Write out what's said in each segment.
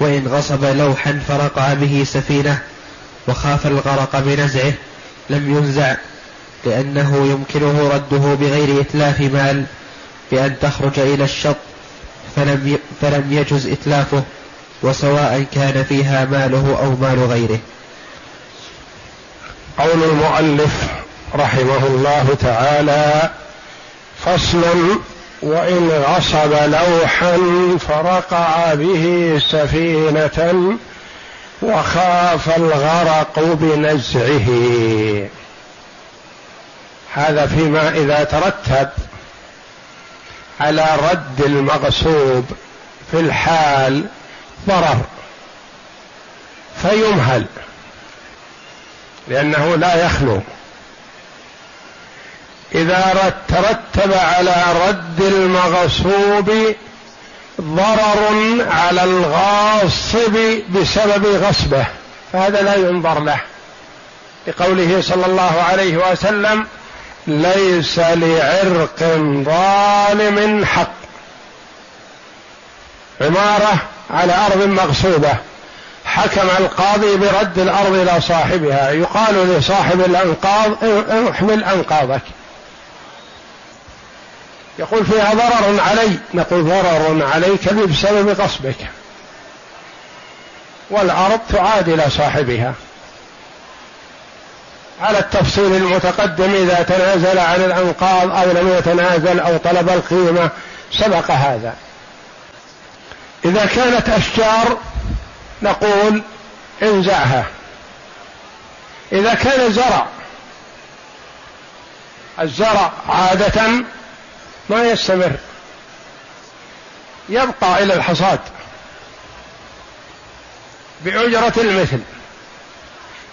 وإن غصب لوحا فرقع به سفينة وخاف الغرق بنزعه لم ينزع لأنه يمكنه رده بغير إتلاف مال بأن تخرج إلى الشط فلم فلم يجز إتلافه وسواء كان فيها ماله أو مال غيره. قول المؤلف رحمه الله تعالى فصل وإن غصب لوحا فرقع به سفينة وخاف الغرق بنزعه. هذا فيما إذا ترتب على رد المغصوب في الحال ضرر فيمهل لأنه لا يخلو. إذا ترتب على رد المغصوب ضرر على الغاصب بسبب غصبه فهذا لا ينظر له. لقوله صلى الله عليه وسلم ليس لعرق ظالم حق. عمارة على أرض مغصوبة. حكم القاضي برد الأرض إلى صاحبها. يقال لصاحب الأنقاض احمل أنقاضك. يقول فيها ضرر علي. نقول ضرر عليك بسبب غصبك والأرض تعاد إلى صاحبها. على التفصيل المتقدم إذا تنازل عن الأنقاض أو لم يتنازل أو طلب القيمة سبق هذا. إذا كانت أشجار نقول انزعها. إذا كان زرع الزرع عادة ما يستمر. يبقى إلى الحصاد. بأجرة المثل.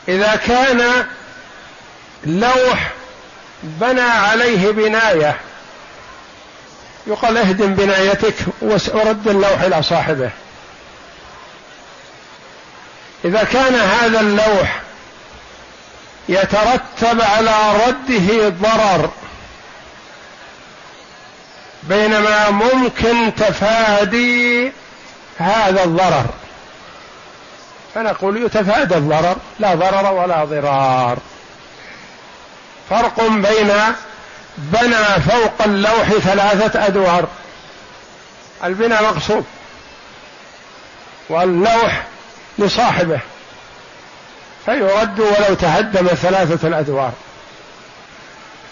إذا كان لوح بنى عليه بناية يقال اهدم بنايتك ورد اللوح إلى صاحبه. إذا كان هذا اللوح يترتب على رده ضرر بينما ممكن تفادي هذا الضرر. فنقول يتفادى الضرر لا ضرر ولا ضرار. فرق بين بنى فوق اللوح ثلاثة أدوار. البناء مقصود. واللوح لصاحبه. فيرد ولو تهدم ثلاثة الأدوار.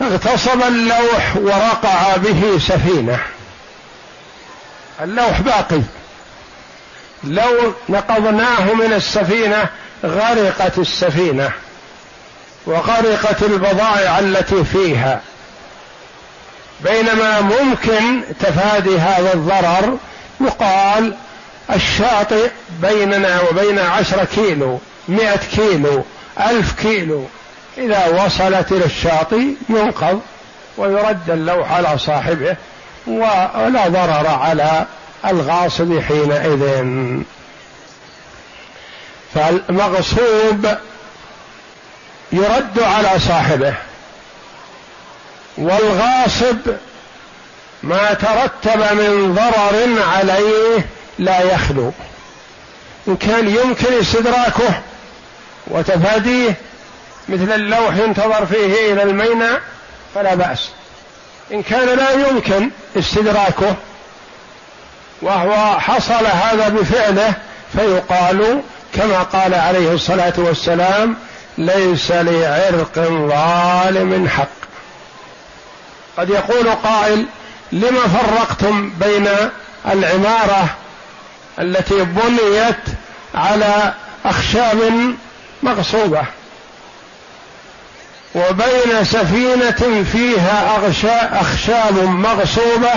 اغتصب اللوح ورقع به سفينة. اللوح باقي. لو نقضناه من السفينة غرقت السفينة وغرقت البضائع التي فيها. بينما ممكن تفادي هذا الضرر يقال الشاطئ بيننا وبين عشرة كيلو مئة كيلو ألف كيلو. إذا وصلت إلى الشاطئ ينقض ويرد اللوح على صاحبه ولا ضرر على الغاصب حينئذ. فالمغصوب يرد على صاحبه والغاصب ما ترتب من ضرر عليه لا يخلو. إن كان يمكن استدراكه وتفاديه مثل اللوح ينتظر فيه إلى الميناء فلا بأس. إن كان لا يمكن استدراكه وهو حصل هذا بفعله فيقال كما قال عليه الصلاة والسلام ليس لعرق ظالم حق. قد يقول قائل لما فرقتم بين العمارة التي بنيت على أخشاب مغصوبة؟ وبين سفينة فيها أخشاب مغصوبة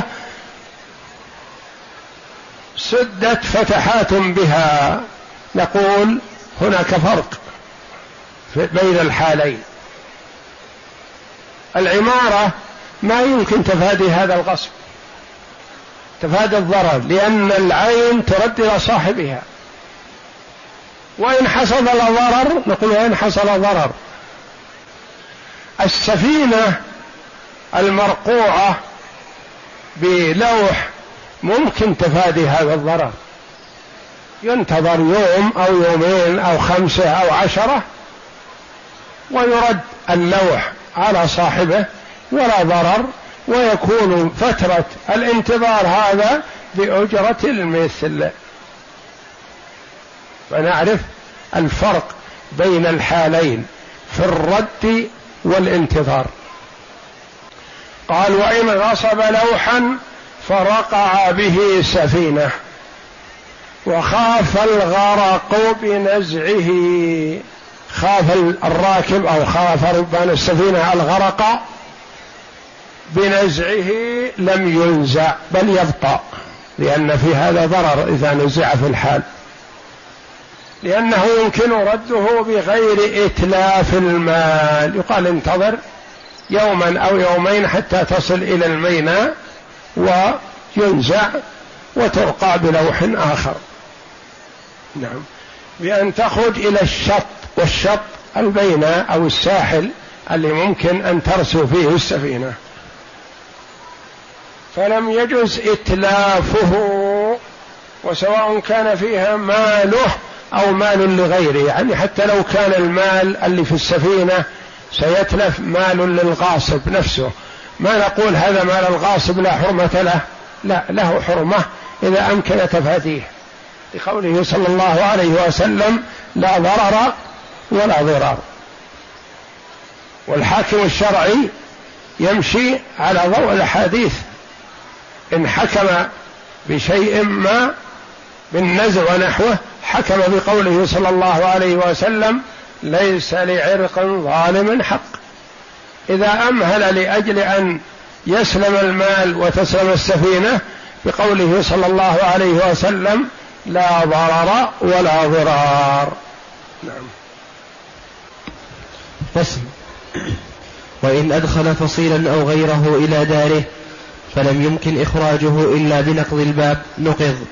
سدت فتحات بها. نقول هناك فرق بين الحالين. العمارة ما يمكن تفادي هذا الغصب تفادي الضرر لأن العين ترد إلى صاحبها. وإن حصل ضرر نقول وإن حصل ضرر. السفينة المرقوعة بلوح ممكن تفادي هذا الضرر. ينتظر يوم أو يومين أو خمسة أو عشرة ويرد اللوح على صاحبه ولا ضرر ويكون فترة الانتظار هذا بأجرة المثل. فنعرف الفرق بين الحالين في الرد والانتظار. قال وإن غصب لوحا فرقع به سفينة وخاف الغرق بنزعه. خاف الراكب أو خاف ربان السفينة الغرق بنزعه لم ينزع بل يبطأ لأن في هذا ضرر إذا نزع في الحال. لأنه يمكن رده بغير إتلاف المال. يقال انتظر يوما أو يومين حتى تصل إلى الميناء وينزع وترقى بلوح آخر. نعم. بأن تخرج إلى الشط والشط البيناء أو الساحل اللي ممكن أن ترسو فيه السفينة. فلم يجز إتلافه وسواء كان فيها ماله أو مال لغيره يعني حتى لو كان المال اللي في السفينة سيتلف مال للغاصب نفسه. ما نقول هذا مال الغاصب لا حرمة له لا له حرمة إذا أمكن تفاديه لقوله صلى الله عليه وسلم لا ضرر ولا ضرار. والحاكم الشرعي يمشي على ضوء الأحاديث. إن حكم بشيء ما بالنزع ونحوه حكم بقوله صلى الله عليه وسلم ليس لعرق ظالم حق. إذا أمهل لأجل أن يسلم المال وتسلم السفينة بقوله صلى الله عليه وسلم لا ضرر ولا ضرار. نعم. فصل وإن أدخل فصيلا أو غيره إلى داره فلم يمكن إخراجه إلا بنقض الباب نقض.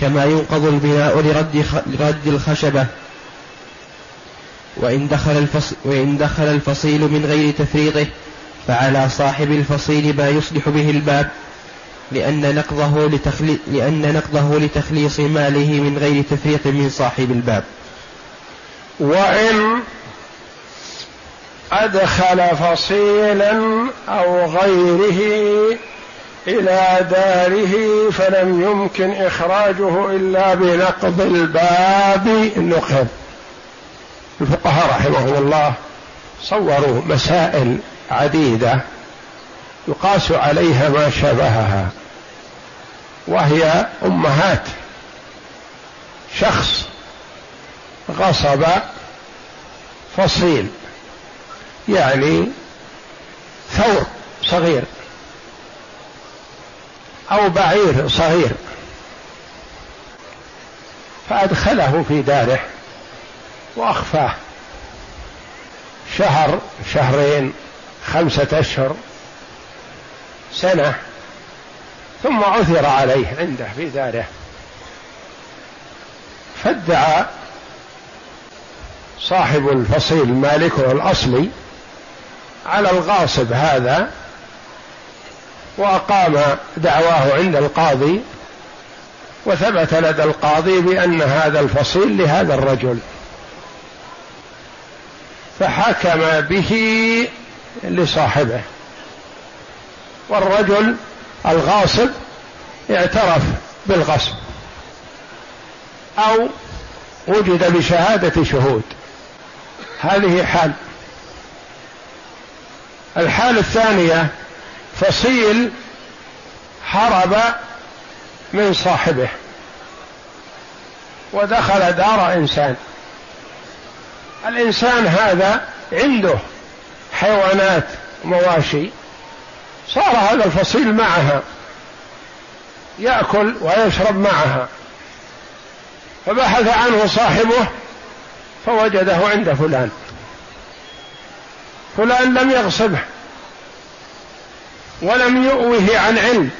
كما ينقض البناء لرد, لرد الخشبة. وإن دخل, الفصل وإن دخل الفصيل من غير تفريطه فعلى صاحب الفصيل ما يصلح به الباب لأن نقضه, لتخلي لأن نقضه لتخليص ماله من غير تفريط من صاحب الباب. وإن أدخل فصيلا أو غيره إلى داره فلم يمكن إخراجه إلا بنقض الباب نقض الفقهاء رحمهم الله صوروا مسائل عديدة يقاس عليها ما شبهها وهي أمهات. شخص غصب فصيل يعني ثور صغير. أو بعير صغير. فأدخله في داره وأخفاه. شهر شهرين خمسة أشهر سنة ثم عثر عليه عنده في داره. فادعى صاحب الفصيل مالكه الأصلي على الغاصب هذا وأقام دعواه عند القاضي وثبت لدى القاضي بأن هذا الفصيل لهذا الرجل. فحكم به لصاحبه. والرجل الغاصب اعترف بالغصب. أو وجد بشهادة شهود. هذه حال. الحالة الثانية فصيل هرب من صاحبه ودخل دار إنسان. الإنسان هذا عنده حيوانات مواشي صار هذا الفصيل معها. يأكل ويشرب معها. فبحث عنه صاحبه فوجده عند فلان. فلان لم يغصبه. ولم يؤوه عن علم.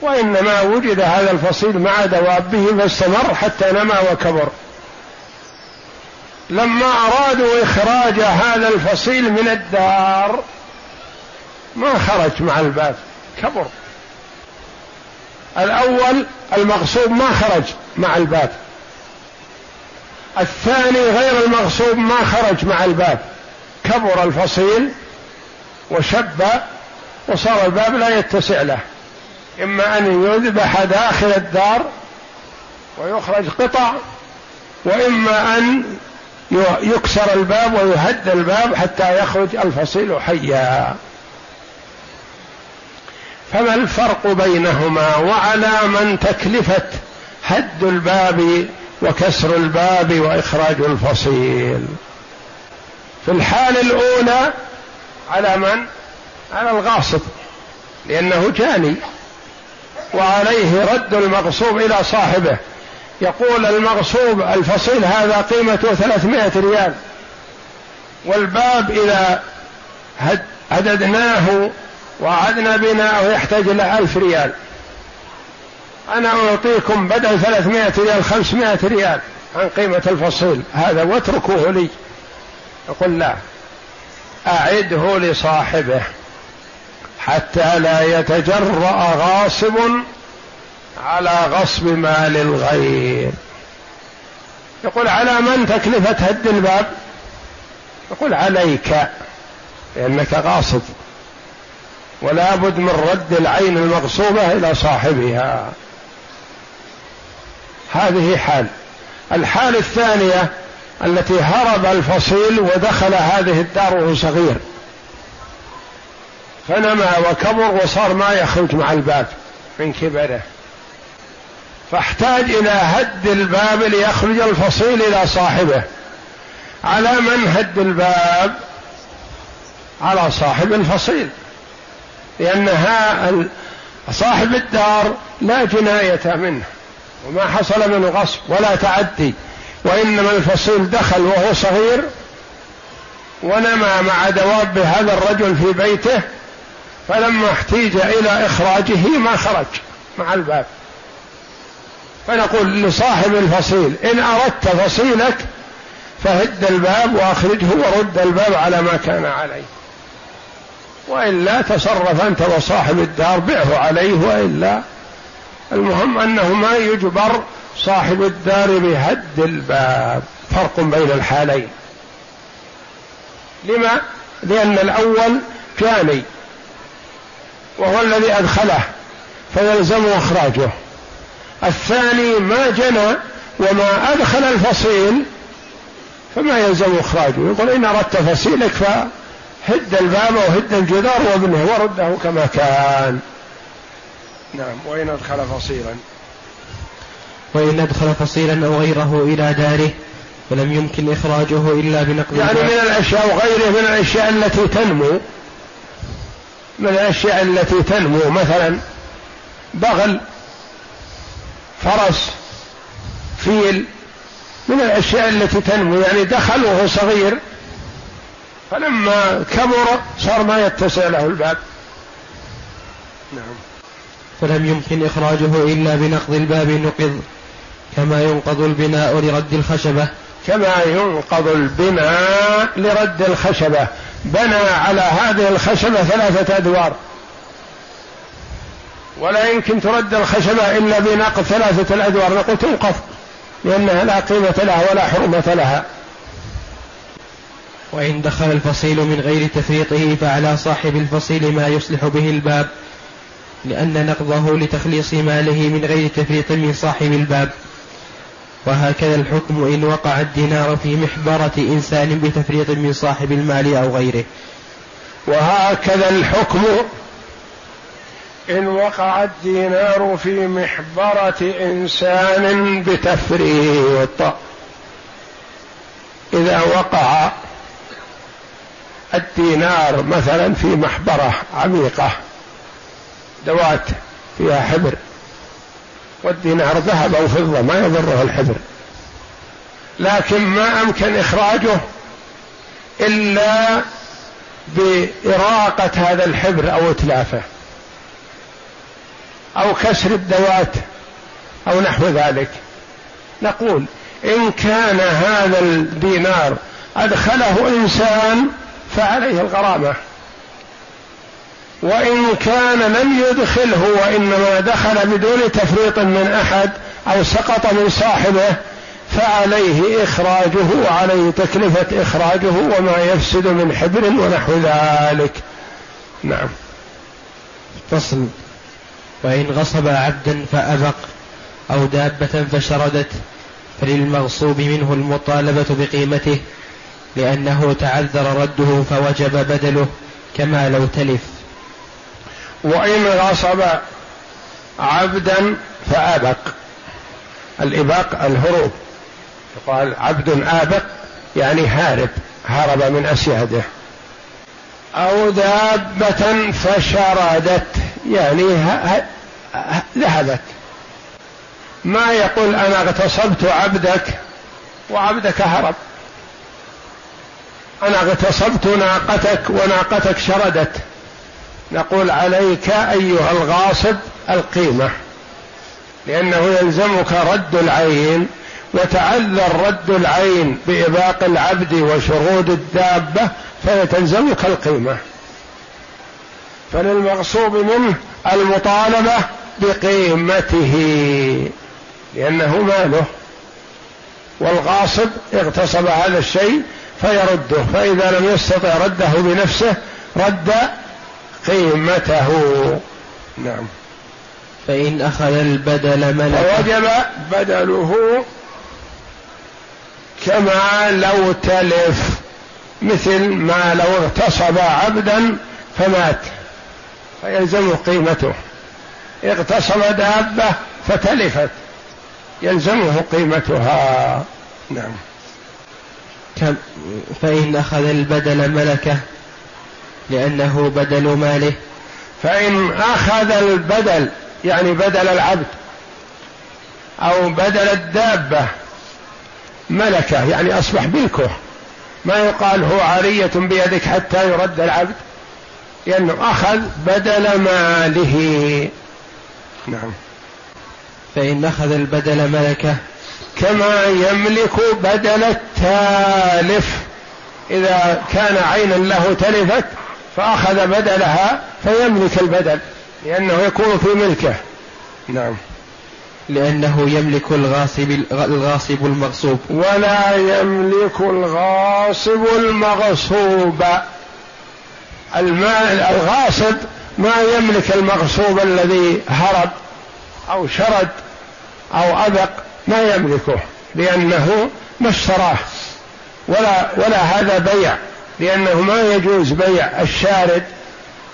وإنما وجد هذا الفصيل مع دوابه فاستمر حتى نما وكبر. لما أرادوا إخراج هذا الفصيل من الدار ما خرج مع الباب كبر. الأول المغصوب ما خرج مع الباب. الثاني غير المغصوب ما خرج مع الباب. كبر الفصيل. وشب وصار الباب لا يتسع له. إما أن يذبح داخل الدار ويخرج قطع وإما أن يكسر الباب ويهد الباب حتى يخرج الفصيل حيا. فما الفرق بينهما؟ وعلى من تكلفة هد الباب وكسر الباب وإخراج الفصيل. في الحال الأولى على من؟ على الغاصب لأنه جاني وعليه رد المغصوب إلى صاحبه. يقول المغصوب الفصيل هذا قيمته ثلاثمائة ريال. والباب إذا هددناه وعدنا بناءه يحتاج إلى ألف ريال. أنا أعطيكم بدل ثلاثمائة ريال خمسمائة ريال عن قيمة الفصيل هذا واتركوه لي. يقول لا. أعده لصاحبه حتى لا يتجرأ غاصب على غصب مال الغير. يقول على من تكلفة هد الباب؟ يقول عليك لأنك غاصب. ولا بد من رد العين المغصوبة إلى صاحبها. هذه حال. الحال الثانية التي هرب الفصيل ودخل هذه الدار وهو صغير. فنمى وكبر وصار ما يخرج مع الباب من كبره. فاحتاج إلى هد الباب ليخرج الفصيل إلى صاحبه. على من هد الباب؟ على صاحب الفصيل. لأنها صاحب الدار لا جناية منه. وما حصل منه غصب ولا تعدي. وإنما الفصيل دخل وهو صغير ونمى مع دواب هذا الرجل في بيته فلما احتيج إلى إخراجه ما خرج مع الباب. فنقول لصاحب الفصيل إن أردت فصيلك فهد الباب وأخرجه ورد الباب على ما كان عليه. والا تصرف أنت وصاحب الدار بعه عليه وإلا المهم انه ما يجبر صاحب الدار بهد الباب. فرق بين الحالين. لما؟ لأن الأول جاني وهو الذي أدخله فيلزم إخراجه. الثاني ما جنى وما أدخل الفصيل فما يلزم إخراجه. يقول إن أردت فصيلك ف هد الباب وهد الجدار وابنه ورده كما كان. نعم وإن أدخل فصيلا. وإن أدخل فصيلا أو غيره إلى داره فلم يمكن إخراجه إلا بنقل يعني من الأشياء وغيره من الأشياء التي تنمو من الأشياء التي تنمو مثلا بغل فرس فيل من الأشياء التي تنمو يعني دخل وهو صغير فلما كبر صار ما يتسع له الباب. نعم. فلم يمكن إخراجه إلا بنقض الباب نقض. كما ينقض البناء لرد الخشبة. كما ينقض البناء لرد الخشبة. بنى على هذه الخشبة ثلاثة أدوار. ولا يمكن ترد الخشبة إلا بنقض ثلاثة الأدوار. نقول تنقض لأنها لا قيمة لها ولا حرمة لها. وإن دخل الفصيل من غير تفريطه فعلى صاحب الفصيل ما يصلح به الباب لأن نقضه لتخليص ماله من غير تفريط من صاحب الباب. وهكذا الحكم إن وقع الدينار في محبرة إنسان بتفريط من صاحب المال أو غيره. وهكذا الحكم إن وقع الدينار في محبرة إنسان بتفريط. إذا وقع الدينار مثلا في محبرة عميقة دوات فيها حبر والدينار ذهب أو فضة ما يضره الحبر لكن ما أمكن إخراجه إلا بإراقة هذا الحبر أو إتلافه أو كسر الدوات أو نحو ذلك. نقول إن كان هذا الدينار أدخله إنسان فعليه الغرامة. وإن كان لم يدخله وإنما دخل بدون تفريط من أحد أو سقط من صاحبه فعليه إخراجه وعليه تكلفة إخراجه وما يفسد من حبر ونحو ذلك. نعم. فصل. وإن غصب عبدا فأبق أو دابة فشردت فللمغصوب منه المطالبة بقيمته لأنه تعذر رده فوجب بدله كما لو تلف. وإن غصب عبدا فأبق. الإباق الهروب. يقال عبد آبق يعني هارب هرب من أسياده. أو دابة فشردت يعني ذهبت. ما يقول أنا اغتصبت عبدك وعبدك هرب. أنا اغتصبت ناقتك وناقتك شردت. نقول عليك أيها الغاصب القيمة لأنه يلزمك رد العين وتعذر رد العين بإباق العبد وشرود الدابة فيتلزمك القيمة. فللمغصوب منه المطالبة بقيمته لأنه ماله. والغاصب اغتصب هذا الشيء فيرده فإذا لم يستطع رده بنفسه رد قيمته نعم. فإن أخذ البدل ملكه. فوجب بدله كما لو تلف مثل ما لو اغتصب عبدا فمات فيلزمه قيمته. اغتصب دابة فتلفت يلزمه قيمتها. نعم. كم؟ فإن أخذ البدل ملكه. لأنه بدل ماله. فإن أخذ البدل يعني بدل العبد أو بدل الدابة ملكه يعني أصبح ملكه. ما يقال هو عارية بيدك حتى يرد العبد لأنه أخذ بدل ماله. نعم. فإن أخذ البدل ملكه كما يملك بدل التالف. إذا كان عينا له تلفت فأخذ بدلها فيملك البدل لأنه يكون في ملكه. نعم. لأنه يملك الغاصب الغاصب المغصوب. ولا يملك الغاصب المغصوب. المال الغاصب ما يملك المغصوب الذي هرب أو شرد أو أبق ما يملكه لأنه ما اشتراه. ولا ولا هذا بيع. لأنه ما يجوز بيع الشارد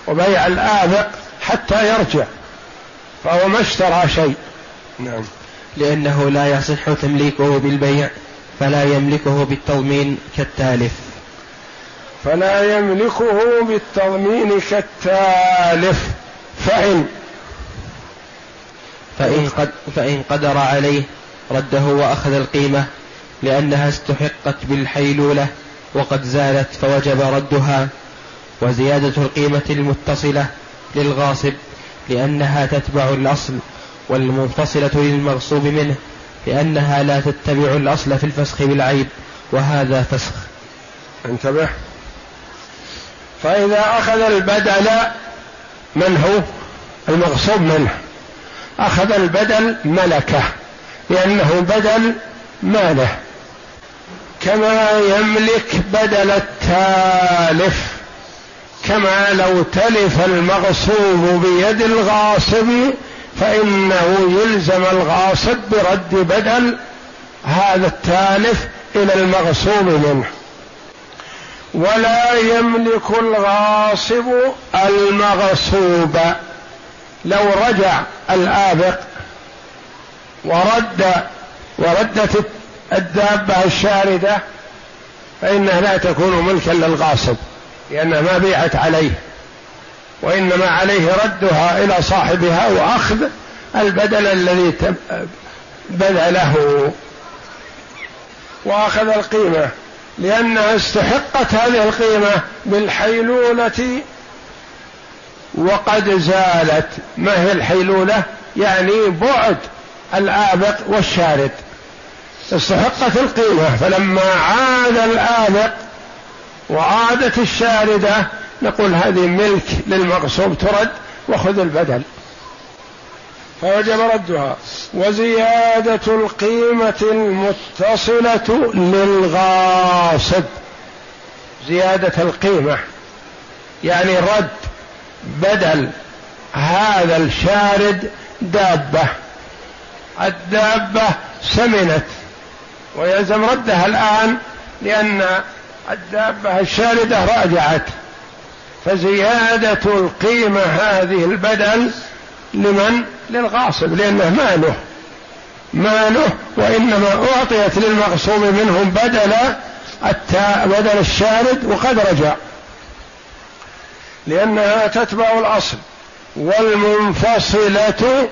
وبيع الآبق حتى يرجع فهو ما اشترى شيء. نعم. لأنه لا يصح تمليكه بالبيع فلا يملكه بالتضمين كالتالف. فلا يملكه بالتضمين كالتالف. فإن. فإن, قد فإن قدر عليه رده وأخذ القيمة لأنها استحقت بالحيلولة وقد زالت فوجب ردها وزيادة القيمة المتصلة للغاصب لأنها تتبع الأصل والمنفصلة للمغصوب منه لأنها لا تتبع الأصل في الفسخ بالعيب وهذا فسخ. انتبه. فإذا أخذ البدل من هو المغصوب منه أخذ البدل ملكه لأنه بدل ماله. كما يملك بدل التالف كما لو تلف المغصوب بيد الغاصب فإنه يلزم الغاصب برد بدل هذا التالف إلى المغصوب منه. ولا يملك الغاصب المغصوب. لو رجع الآبق ورد وردت الدابة الشاردة فإنها لا تكون ملكا للغاصب لأنها ما بيعت عليه وإنما عليه ردها إلى صاحبها وأخذ البدل الذي بذله وأخذ القيمة لأنها استحقت هذه القيمة بالحيلولة وقد زالت. ما هي الحيلولة؟ يعني بعد الآبق والشارد. استحقت القيمة. فلما عاد الآبق وعادت الشاردة نقول هذه ملك للمغصوب ترد وخذ البدل. فوجب ردها. وزيادة القيمة المتصلة للغاصب. زيادة القيمة. يعني رد بدل هذا الشارد دابة. الدابة سمنت. ويلزم ردها الآن لأن الدابة الشاردة راجعت. فزيادة القيمة هذه البدل لمن؟ للغاصب لأنه ماله. ماله وإنما أعطيت للمغصوب منهم بدل التا بدل الشارد وقد رجع. لأنها تتبع الأصل. والمنفصلة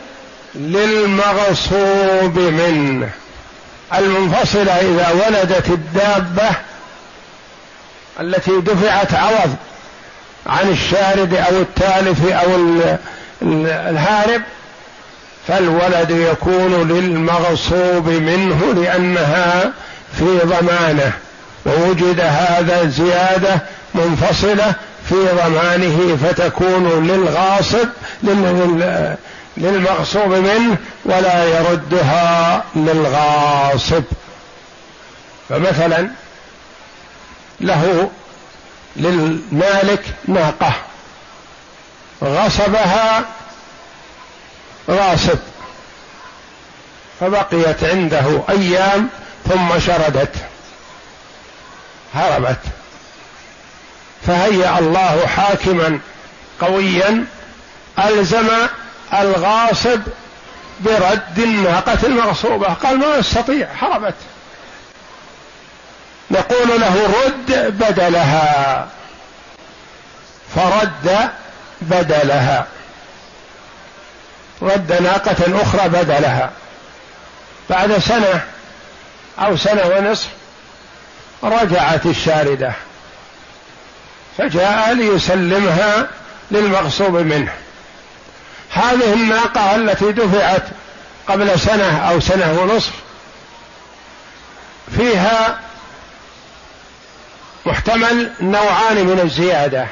للمغصوب منه. المنفصلة إذا ولدت الدابة التي دفعت عوض عن الشارد أو التالف أو الهارب فالولد يكون للمغصوب منه لأنها في ضمانه ووجد هذا زيادة منفصلة في ضمانه فتكون للغاصب للمغصوب منه ولا يردها للغاصب. فمثلا له للمالك ناقة غصبها غاصب فبقيت عنده أيام ثم شردت هربت. فهيأ الله حاكما قويا ألزم الغاصب برد الناقة المغصوبة. قال ما أستطيع هربت نقول له رد بدلها. فرد بدلها. رد ناقة أخرى بدلها. بعد سنة أو سنة ونصف رجعت الشاردة. فجاء ليسلمها للمغصوب منه. هذه الناقة التي دفعت قبل سنة أو سنة ونصف فيها محتمل نوعان من الزيادة.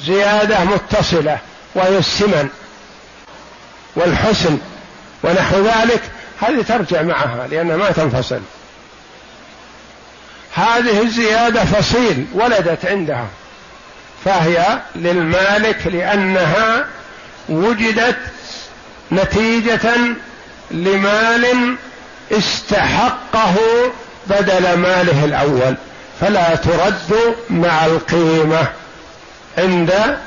زيادة متصلة وهي السمن والحسن ونحو ذلك. هذه ترجع معها لأنها ما تنفصل. هذه الزيادة فصيل ولدت عندها فهي للمالك لأنها وجدت نتيجة لمال استحقه بدل ماله الأول فلا ترد مع القيمة. عند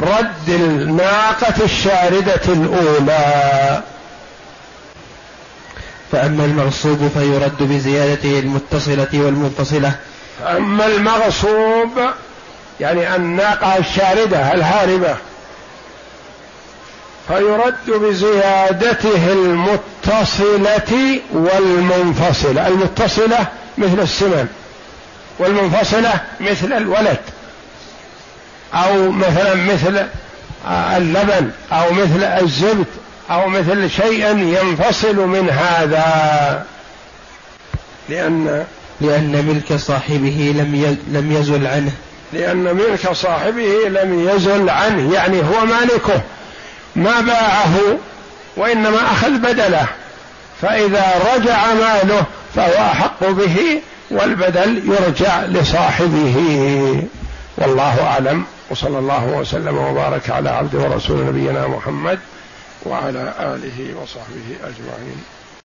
رد الناقة الشاردة الأولى. فأما المغصوب فيرد بزيادته المتصلة والمنفصلة. أما المغصوب يعني الناقة الشاردة الهاربة. فيرد بزيادته المتصلة والمنفصلة. المتصلة مثل السمن والمنفصلة مثل الولد أو مثلا مثل اللبن أو مثل الزبد أو مثل شيء ينفصل من هذا. لأن لأن ملك صاحبه لم لم يزل عنه. لأن ملك صاحبه لم يزل عنه يعني هو مالكه. ما باعه وإنما أخذ بدله. فإذا رجع ماله فهو أحق به والبدل يرجع لصاحبه. والله أعلم. وصلى الله وسلم وبارك على عبده ورسول نبينا محمد وعلى آله وصحبه أجمعين.